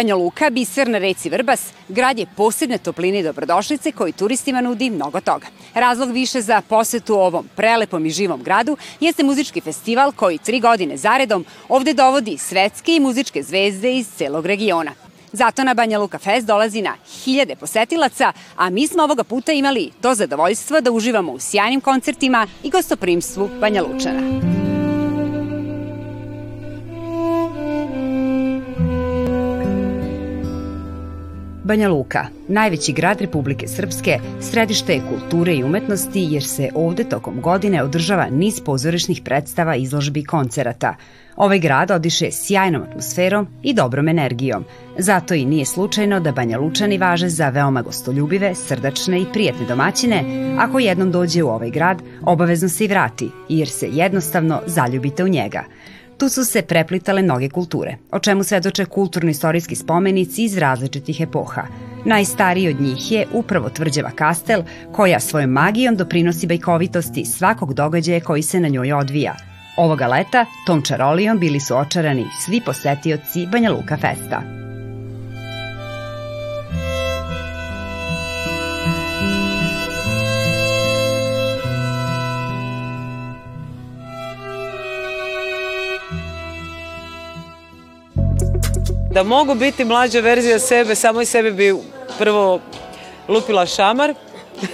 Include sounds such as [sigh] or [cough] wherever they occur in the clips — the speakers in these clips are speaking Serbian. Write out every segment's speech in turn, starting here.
Banja Luka, biser na reci Vrbas, grad je posebne topline i dobrodošlice koji turistima nudi mnogo toga. Razlog više za posetu ovom prelepom i živom gradu jeste muzički festival koji tri godine zaredom ovde dovodi svetske i muzičke zvezde iz celog regiona. Zato na Banja Luka Fest dolazi na hiljade posetilaca, a mi smo ovoga puta imali to zadovoljstvo da uživamo u sjajnim koncertima i gostoprimstvu Banja Lučana. Banja Luka, najveći grad Republike Srpske, središte je kulture i umetnosti jer se ovde tokom godine održava niz pozorišnih predstava, izložbi i koncerata. Ovaj grad odiše sjajnom atmosferom i dobrom energijom. Zato i nije slučajno da Banja Lučani važe za veoma gostoljubive, srdačne i prijetne domaćine. Ako jednom dođe u ovaj grad, obavezno se i vrati, jer se jednostavno zaljubite u njega – Tu su se preplitale mnoge kulture, o čemu svedoče kulturno-istorijski spomenici iz različitih epoha. Najstariji od njih je upravo tvrđava kastel, koja svojom magijom doprinosi bajkovitosti svakog događaja koji se na njoj odvija. Ovoga leta tom čarolijom bili su očarani svi posetioci Banja Luka Festa. Da mogu biti mlađa verzija sebe, samo i sebe bi prvo lupila šamar.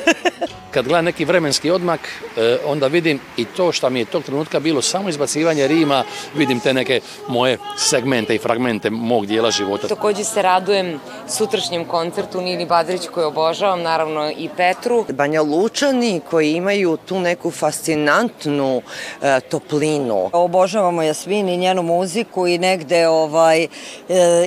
[laughs] Kad gledam neki vremenski odmak, e, onda vidim i to što mi je tog trenutka bilo samo izbacivanje rima, vidim te neke moje segmente i fragmente mog dijela života. Takođe se radujem sutrašnjem koncertu Nini Badrić koju obožavam, naravno i Petru. Banja Lučani koji imaju tu neku fascinantnu e, toplinu. Obožavamo Jasmin i njenu muziku i negde ovaj, e,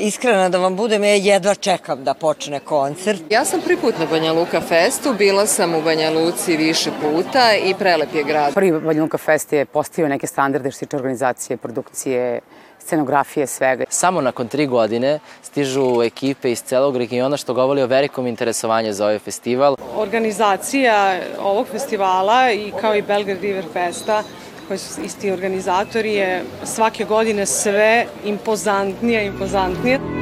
iskreno da vam budem, ja jedva čekam da počne koncert. Ja sam prvi put na Banja Luka Festu, bila sam u Banja Luci više puta i prelep je grad. Prvi Banja Luka Fest je postavio neke standarde što tiče organizacije, produkcije, scenografije, svega. Samo nakon tri godine stižu ekipe iz celog regiona što govori o velikom interesovanju za ovaj festival. Organizacija ovog festivala i kao i Belgrade River Festa koji su isti organizatori je svake godine sve impozantnije, impozantnije.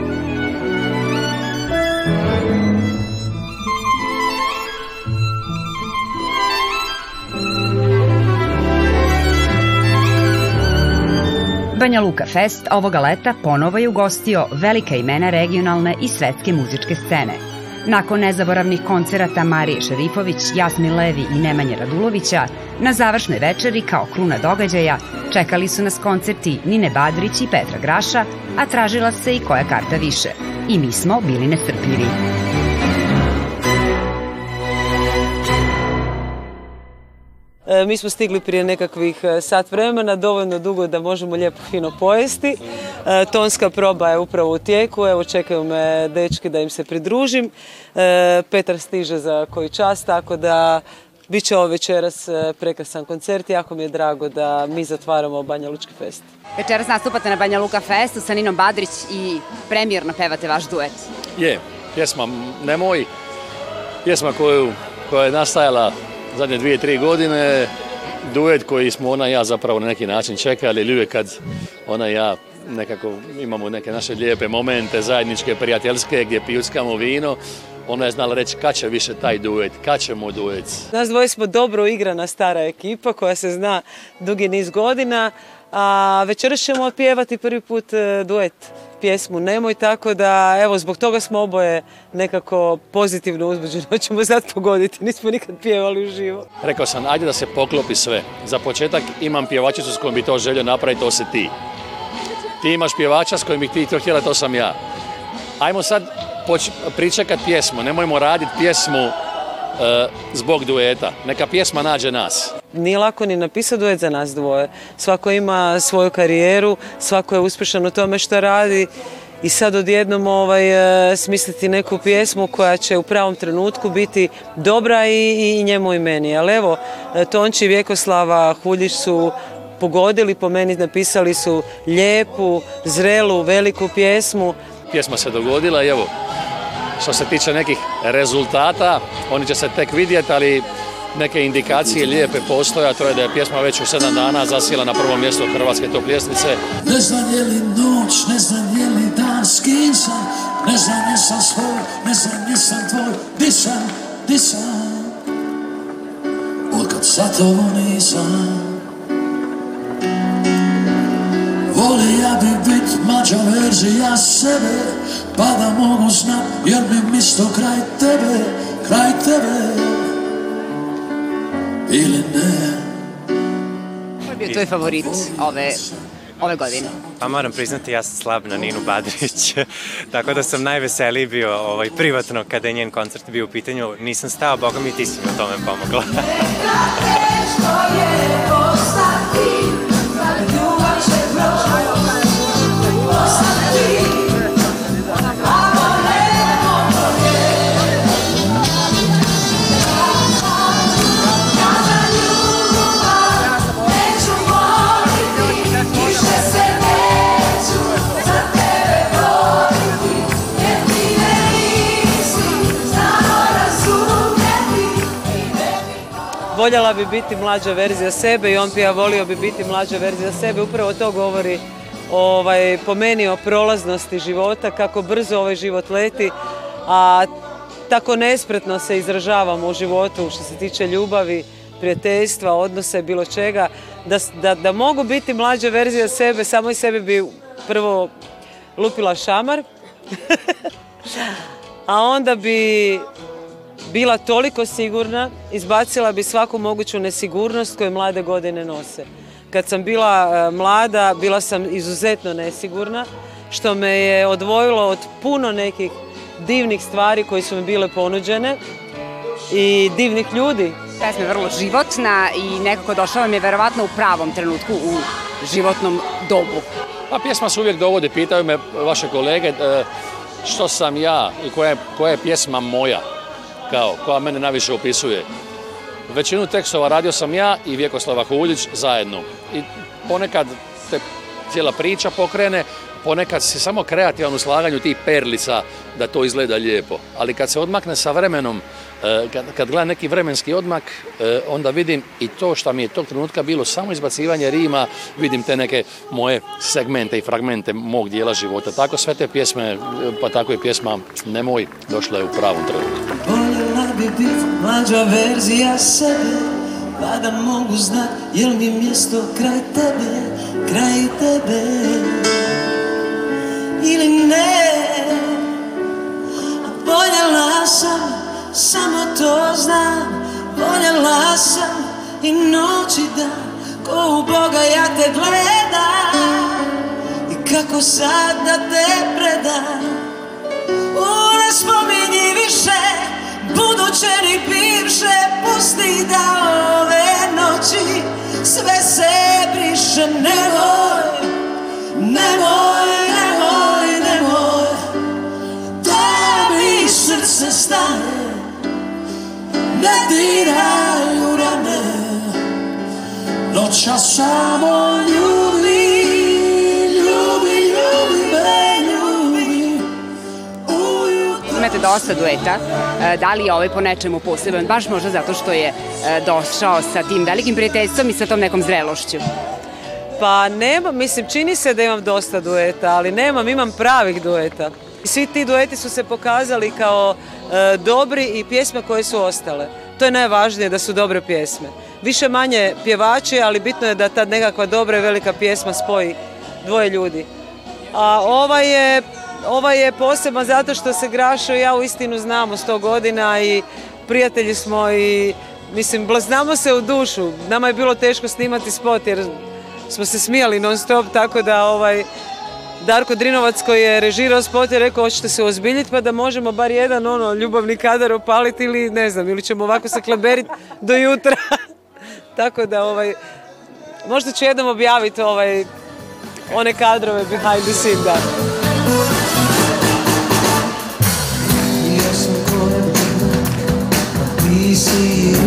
Banja Luka Fest ovoga leta ponovo je ugostio velika imena regionalne i svetske muzičke scene. Nakon nezaboravnih koncerata Marije Šerifović, Jasmin Levi i Nemanje Radulovića, na završnoj večeri kao kruna događaja čekali su nas koncerti Nine Badrić i Petra Graša, a tražila se i koja karta više. I mi smo bili nestrpljivi. Mi smo stigli prije nekakvih e, sat vremena, dovoljno dugo da možemo lijepo fino pojesti. E, tonska proba je upravo u tijeku, evo čekaju me dečki da im se pridružim. Petar stiže za koji čas, tako da bit će ovo večeras prekrasan koncert. Jako mi je drago da mi zatvaramo Banja Lučki fest. Večeras nastupate na Banja Luka festu sa Ninom Badrić i premijerno pevate vaš duet. Je, pjesma Nemoj, pjesma koju, koja je nastajala zadnje dvije, tri godine duet koji smo ona i ja zapravo na neki način čekali ili uvijek kad ona i ja nekako imamo neke naše lijepe momente zajedničke, prijateljske gdje pijuckamo vino ona je znala reći kad će više taj duet, kad ćemo duet. Nas dvoje smo dobro igrana stara ekipa koja se zna dugi niz godina, a večeras ćemo pjevati prvi put e, duet pjesmu Nemoj, tako da evo zbog toga smo oboje nekako pozitivno uzbuđeni, [laughs] hoćemo sad pogoditi, nismo nikad pjevali u živo. Rekao sam, ajde da se poklopi sve. Za početak imam pjevačicu s kojom bi to želio napraviti, to se ti. Ti imaš pjevača s kojim bi ti to htjela, to sam ja. Ajmo sad pričekat pjesmu, nemojmo raditi pjesmu zbog dueta. Neka pjesma nađe nas. Nije lako ni napisati duet za nas dvoje. Svako ima svoju karijeru, svako je uspješan u tome što radi i sad odjednom ovaj, e, smisliti neku pjesmu koja će u pravom trenutku biti dobra i, i njemu i meni. Ali evo, e, Tonči Vjekoslava Huljić su pogodili po meni, napisali su lijepu, zrelu, veliku pjesmu. Pjesma se dogodila i evo, što se tiče nekih rezultata, oni će se tek vidjeti, ali neke indikacije lijepe postoje, a to je da je pjesma već u sedam dana zasila na prvom mjestu Hrvatske top ljestnice. Ne znam je li noć, ne znam je li dan, s kim sam, Ne znam jesam svoj, ne znam jesam tvoj. Di sam, di sam? Od sa to nisam? Volija bi bit mađa verzija sebe Pa da mogu znat jer mi misto kraj tebe Kraj tebe Ili ne Ko je bio tvoj favorit ove ove godine? Pa moram priznati, ja sam slab na Ninu Badrić, [laughs] tako da sam najveseliji bio ovaj, privatno kada je njen koncert bio u pitanju. Nisam stao, boga mi ti si mi u tome pomogla. Voljela bi biti mlađa verzija sebe i on pija volio bi biti mlađa verzija sebe. Upravo to govori ovaj, po meni o prolaznosti života, kako brzo ovaj život leti, a tako nespretno se izražavamo u životu što se tiče ljubavi, prijateljstva, odnose, bilo čega, da, da, da mogu biti mlađa verzija sebe, samo i sebe bi prvo lupila šamar, [laughs] a onda bi bila toliko sigurna, izbacila bi svaku moguću nesigurnost koju mlade godine nose. Kad sam bila e, mlada, bila sam izuzetno nesigurna, što me je odvojilo od puno nekih divnih stvari koje su mi bile ponuđene i divnih ljudi. Pesma je vrlo životna i nekako došla vam je verovatno u pravom trenutku u životnom dobu. Pa pjesma se uvijek dovodi, pitaju me vaše kolege e, što sam ja i koja je, koja je pjesma moja kao koja mene najviše opisuje. Većinu tekstova radio sam ja i Vjekoslava Huljić zajedno. I ponekad te cijela priča pokrene, ponekad se samo kreativan u slaganju tih perlica da to izgleda lijepo. Ali kad se odmakne sa vremenom, e, kad, kad gledam neki vremenski odmak, e, onda vidim i to što mi je tog trenutka bilo samo izbacivanje rima, vidim te neke moje segmente i fragmente mog dijela života. Tako sve te pjesme, pa tako i pjesma Nemoj, došla je u pravom trenutku bit mlađa verzija sebe. Pa da mogu znat jel mi mjesto kraj tebe Kraj tebe. Ili ne A voljela sam, samo to znam. Voljela sam i noć i dan Ko u Boga ja te gledam. I kako sad da te predam ne diraj u rame noća samo ljubi imate dosta dueta, e, da li je ovaj po nečemu poseban, baš možda zato što je e, došao sa tim velikim prijateljstvom i sa tom nekom zrelošću? Pa nema, mislim, čini se da imam dosta dueta, ali nemam, imam pravih dueta. Svi ti dueti su se pokazali kao e, dobri i pjesme koje su ostale. To je najvažnije da su dobre pjesme. Više manje pjevači, ali bitno je da ta nekakva dobra i velika pjesma spoji dvoje ljudi. A ova je Ovaj je poseban zato što se Grašo i ja u istinu znamo sto godina i prijatelji smo i mislim, znamo se u dušu. Nama je bilo teško snimati spot jer smo se smijali non stop, tako da ovaj, Darko Drinovac koji je režirao spot je rekao hoćete se ozbiljiti pa da možemo bar jedan ono ljubavni kadar opaliti ili ne znam, ili ćemo ovako se klaberiti do jutra. [laughs] tako da ovaj, možda ću jednom objaviti ovaj, one kadrove behind the scene, da. si kružila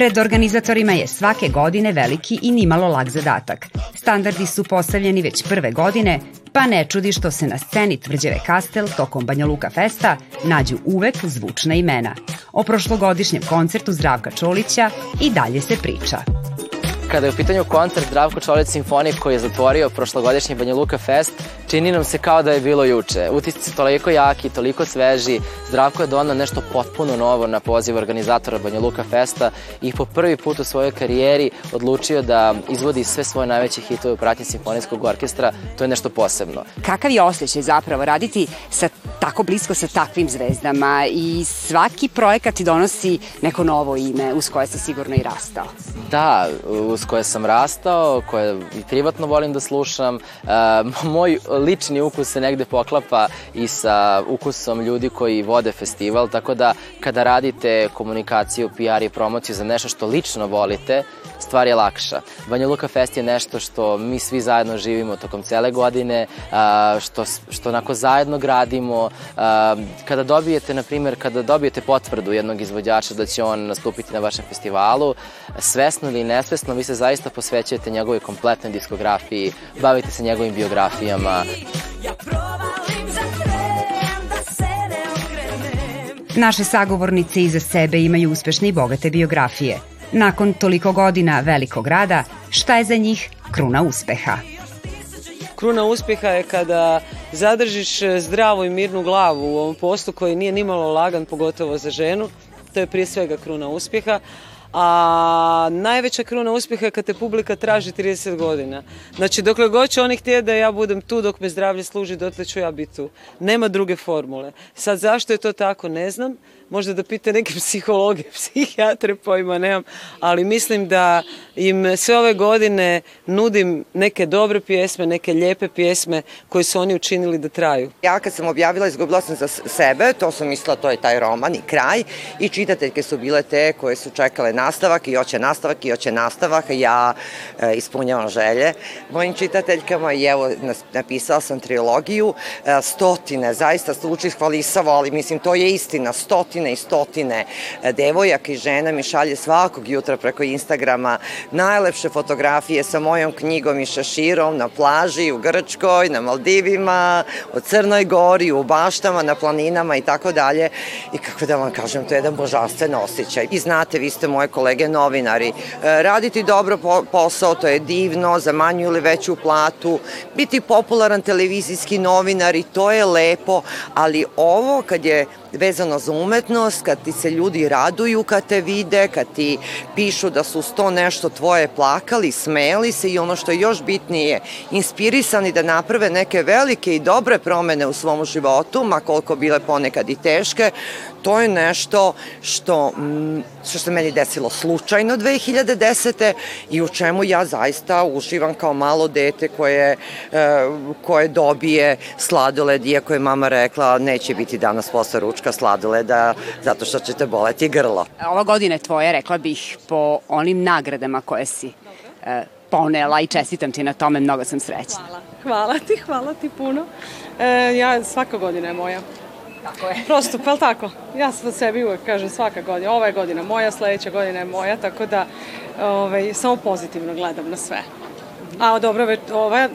Pred organizatorima je svake godine veliki i nimalo lag zadatak. Standardi su postavljeni već prve godine, pa ne čudi što se na sceni Tvrđeve Kastel tokom Banja Luka Festa nađu uvek zvučna imena. O prošlogodišnjem koncertu Zdravka Čolića i dalje se priča. Kada je u pitanju koncert Zdravko Čolić Simfonije koji je zatvorio prošlogodišnji Banja Luka Fest, čini nam se kao da je bilo juče. Utisci su toliko jaki, toliko sveži. Zdravko je donao nešto potpuno novo na poziv organizatora Banja Luka Festa i po prvi put u svojoj karijeri odlučio da izvodi sve svoje najveće hitove u pratnji simfonijskog orkestra. To je nešto posebno. Kakav je osjećaj zapravo raditi sa tako blisko sa takvim zvezdama i svaki projekat ti donosi neko novo ime uz koje si sigurno i rastao? Da, uz koje sam rastao, koje i privatno volim da slušam. E, [laughs] moj lični ukus se negde poklapa i sa ukusom ljudi koji vode festival, tako da kada radite komunikaciju, PR i promociju za nešto što lično volite, stvar je lakša. Banja Luka Fest je nešto što mi svi zajedno živimo tokom cele godine, što, što onako zajedno gradimo. Kada dobijete, na primjer, kada dobijete potvrdu jednog izvođača da će on nastupiti na vašem festivalu, svesno ili nesvesno, vi se zaista posvećujete njegovoj kompletnoj diskografiji, bavite se njegovim biografijama. Ja provalim za Naše sagovornice iza sebe imaju uspešne i bogate biografije – Nakon toliko godina velikog rada, šta je za njih kruna uspeha? Kruna uspeha je kada zadržiš zdravu i mirnu glavu u ovom poslu koji nije nimalo lagan, pogotovo za ženu. To je prije svega kruna uspjeha, a najveća kruna uspjeha je kad te publika traži 30 godina. Znači, dokle god će oni htjeti da ja budem tu dok me zdravlje služi, dotle ću ja biti tu. Nema druge formule. Sad, zašto je to tako, ne znam možda da pite neke psihologe, [laughs] psihijatre, pojma nemam, ali mislim da im sve ove godine nudim neke dobre pjesme, neke lijepe pjesme koje su oni učinili da traju. Ja kad sam objavila Izgubila sam za sebe, to sam mislila to je taj roman i kraj i čitateljke su bile te koje su čekale nastavak i hoće nastavak i hoće nastavak, ja e, ispunjavam želje mojim čitateljkama i evo napisala sam trilogiju, e, stotine, zaista zvuči hvalisavo, ali mislim to je istina, stotine stotine i stotine e, devojaka i žena mi šalje svakog jutra preko Instagrama najlepše fotografije sa mojom knjigom i šaširom na plaži u Grčkoj, na Maldivima, u Crnoj Gori, u baštama, na planinama i tako dalje. I kako da vam kažem, to je jedan božanstven osjećaj. I znate, vi ste moje kolege novinari. E, raditi dobro posao, to je divno, za manju ili veću platu. Biti popularan televizijski novinar i to je lepo, ali ovo kad je vezano za umetnost, kad ti se ljudi raduju kad te vide, kad ti pišu da su sto nešto tvoje plakali, smeli se i ono što je još bitnije, inspirisani da naprave neke velike i dobre promene u svom životu, ma koliko bile ponekad i teške, to je nešto što, mm, što se meni desilo slučajno 2010. i u čemu ja zaista uživam kao malo dete koje, e, koje dobije sladoled, iako je mama rekla neće biti danas posle ručka sladoleda zato što ćete boleti grlo. Ova godina je tvoja, rekla bih, po onim nagradama koje si e, ponela i čestitam ti na tome, mnogo sam srećna. Hvala, hvala ti, hvala ti puno. E, ja, svaka godina je moja. Tako je. Prosto, pa tako? Ja sam sebi uvek kažem svaka godina, ova je godina moja, sledeća godina je moja, tako da ovaj, samo pozitivno gledam na sve. A dobro, ova e,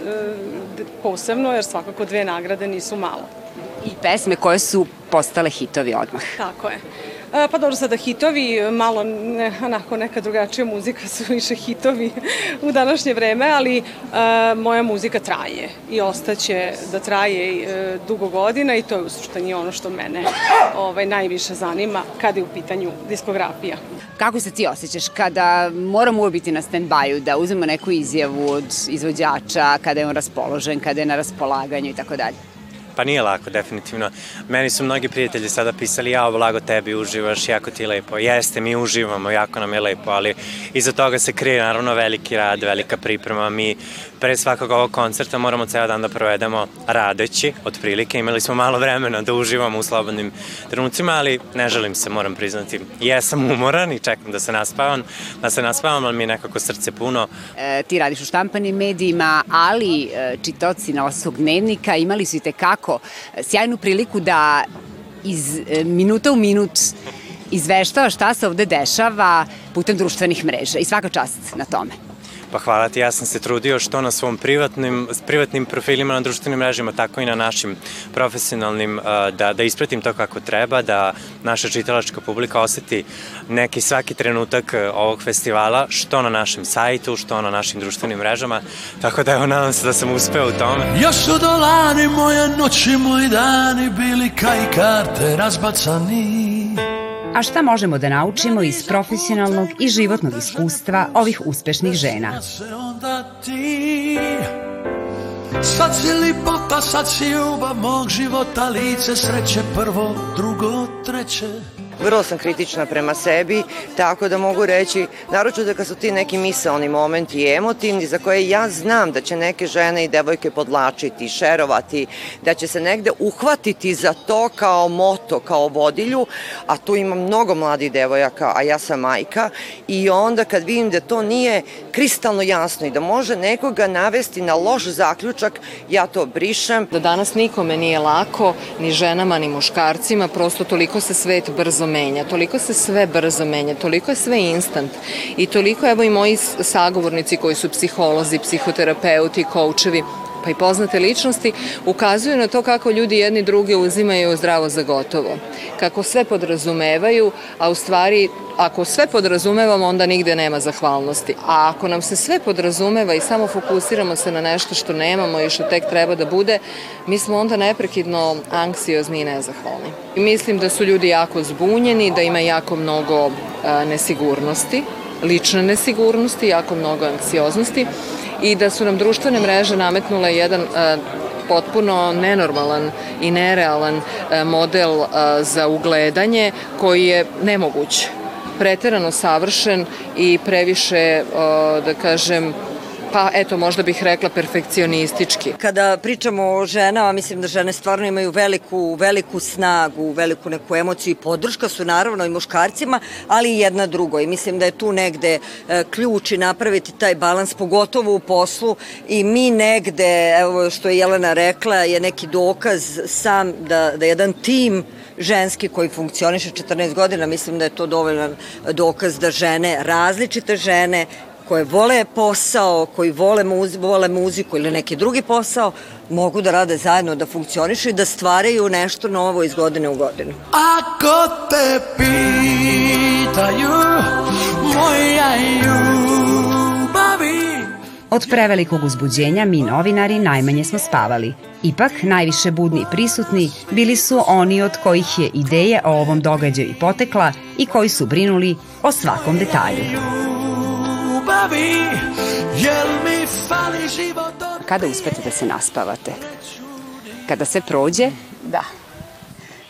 posebno, jer svakako dve nagrade nisu malo. I pesme koje su postale hitovi odmah. Tako je. E, pa dobro, sada hitovi, malo ne, onako neka drugačija muzika su više hitovi u današnje vreme, ali e, moja muzika traje i ostaće da traje e, dugo godina i to je u suštini ono što mene ovaj, najviše zanima kada je u pitanju diskografija. Kako se ti osjećaš kada moram uvijek biti na stand-by-u, da uzmemo neku izjavu od izvođača, kada je on raspoložen, kada je na raspolaganju i tako dalje? Pa nije lako, definitivno. Meni su mnogi prijatelji sada pisali, ja, blago tebi, uživaš, jako ti lepo. Jeste, mi uživamo, jako nam je lepo, ali iza toga se krije naravno veliki rad, velika priprema. Mi pre svakog ovog koncerta moramo ceo dan da provedemo radeći, otprilike. Imali smo malo vremena da uživamo u slobodnim trenucima, ali ne želim se, moram priznati. Jesam umoran i čekam da se naspavam, da se naspavam, ali mi je nekako srce puno. E, ti radiš u štampanim medijima, ali e, čitoci na osog dnevnika imali su i tekako sjajnu priliku da iz e, minuta u minut izveštava šta se ovde dešava putem društvenih mreža i svaka čast na tome. Pa hvala ti, ja sam se trudio što na svom privatnim, privatnim profilima na društvenim mrežima, tako i na našim profesionalnim, da, da ispratim to kako treba, da naša čitalačka publika oseti neki svaki trenutak ovog festivala, što na našem sajtu, što na našim društvenim mrežama, tako da evo nadam se da sam uspeo u tome. Još su dolani moje noći, moji dani bili kaj karte razbacani. A šta možemo da naučimo iz profesionalnog i životnog iskustva ovih uspešnih žena? Sad si lipota, sad si ljubav mog života, lice sreće prvo, drugo, treće vrlo sam kritična prema sebi, tako da mogu reći, naročito da kad su ti neki misalni momenti i emotivni, za koje ja znam da će neke žene i devojke podlačiti, šerovati, da će se negde uhvatiti za to kao moto, kao vodilju, a tu ima mnogo mladih devojaka, a ja sam majka, i onda kad vidim da to nije kristalno jasno i da može nekoga navesti na loš zaključak, ja to brišem. Da danas nikome nije lako, ni ženama, ni muškarcima, prosto toliko se svet brzo menja, toliko se sve brzo menja, toliko je sve instant. I toliko, evo i moji sagovornici koji su psiholozi, psihoterapeuti, koučevi, pa i poznate ličnosti, ukazuju na to kako ljudi jedni druge uzimaju zdravo za gotovo. Kako sve podrazumevaju, a u stvari ako sve podrazumevamo, onda nigde nema zahvalnosti. A ako nam se sve podrazumeva i samo fokusiramo se na nešto što nemamo i što tek treba da bude, mi smo onda neprekidno anksiozni i nezahvalni. I mislim da su ljudi jako zbunjeni, da ima jako mnogo a, nesigurnosti, lične nesigurnosti, jako mnogo anksioznosti i da su nam društvene mreže nametnule jedan e, potpuno nenormalan i nerealan e, model e, za ugledanje koji je nemoguć preterano savršen i previše, da kažem, pa eto možda bih rekla perfekcionistički. Kada pričamo o ženama, mislim da žene stvarno imaju veliku, veliku snagu, veliku neku emociju i podrška su naravno i muškarcima, ali i jedna drugo. I mislim da je tu negde e, ključ i napraviti taj balans, pogotovo u poslu i mi negde, evo što je Jelena rekla, je neki dokaz sam da, da jedan tim ženski koji funkcioniše 14 godina, mislim da je to dovoljan dokaz da žene, različite žene, koje vole posao, koji vole, muzi, vole muziku ili neki drugi posao, mogu da rade zajedno, da funkcionišu i da stvaraju nešto novo iz godine u godinu. Ako te pitaju moja ljubavi Od prevelikog uzbuđenja mi novinari najmanje smo spavali. Ipak, najviše budni i prisutni bili su oni od kojih je ideja o ovom događaju potekla i koji su brinuli o svakom detalju ljubavi, jel mi fali život od... Kada uspete da se naspavate? Kada se prođe? Da.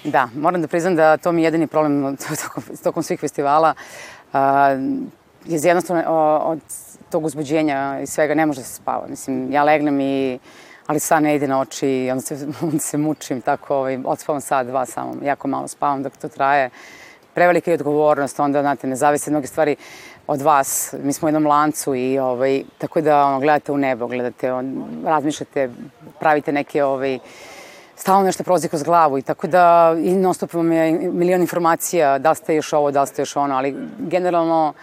Da, moram da priznam da to mi je jedini problem [laughs] tokom, tokom svih festivala. Uh, je jednostavno od tog uzbuđenja i svega ne može da se spava. Mislim, ja legnem i ali san ne ide na oči i onda se, [laughs] onda se mučim, tako ovaj, odspavam sad, dva samo, jako malo spavam dok to traje. Prevelika je odgovornost, onda, znate, ne zavise mnoge stvari od vas. Mi smo u jednom lancu i ovaj, tako da ono, gledate u nebo, gledate, on, razmišljate, pravite neke ovaj, stalno nešto prolazi kroz glavu i tako da i non stop vam je milion informacija da ste još ovo, da ste još ono, ali generalno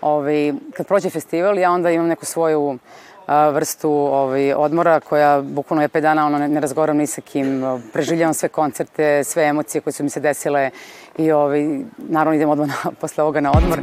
ovaj, kad prođe festival ja onda imam neku svoju a, vrstu ovaj, odmora koja bukvalno je 5 dana ono, ne, ne razgovaram ni sa kim, preživljavam sve koncerte, sve emocije koje su mi se desile i ovaj, naravno idem odmah na, [laughs] posle ovoga na odmor.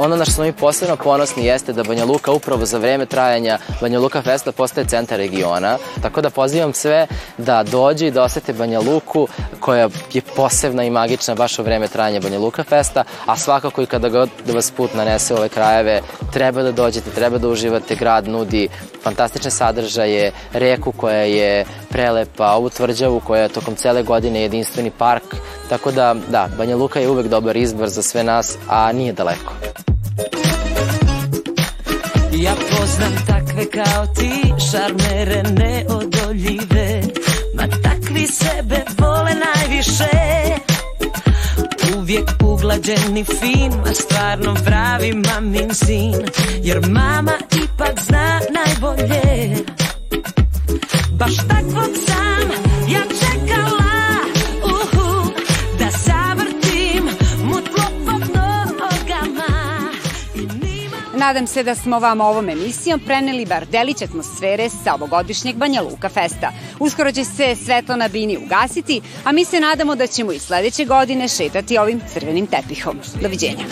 Ono na što smo mi posebno ponosni jeste da Banja Luka upravo za vreme trajanja Banja Luka Festa postaje centar regiona, tako da pozivam sve da dođe i da osete Banja Luku koja je posebna i magična baš u vreme trajanja Banja Luka Festa, a svakako i kada god da vas put nanese ove krajeve, treba da dođete, treba da uživate, grad nudi fantastične sadržaje, reku koja je prelepa, ovu tvrđavu koja je tokom cele godine jedinstveni park, tako da, da, Banja Luka je uvek dobar izbor za sve nas, a nije daleko. Ja poznam takve kao ti, šarmere neodoljive, ma takvi sebe vole najviše. Uvijek uglađen i fin, a stvarno pravi mamin sin, jer mama ipak zna najbolje. Baš takvog sam nadam se da smo vam ovom emisijom preneli bar delić atmosfere sa ovogodišnjeg Banja Luka festa. Uskoro će se svetlo na bini ugasiti, a mi se nadamo da ćemo i sledeće godine šetati ovim crvenim tepihom. Doviđenja.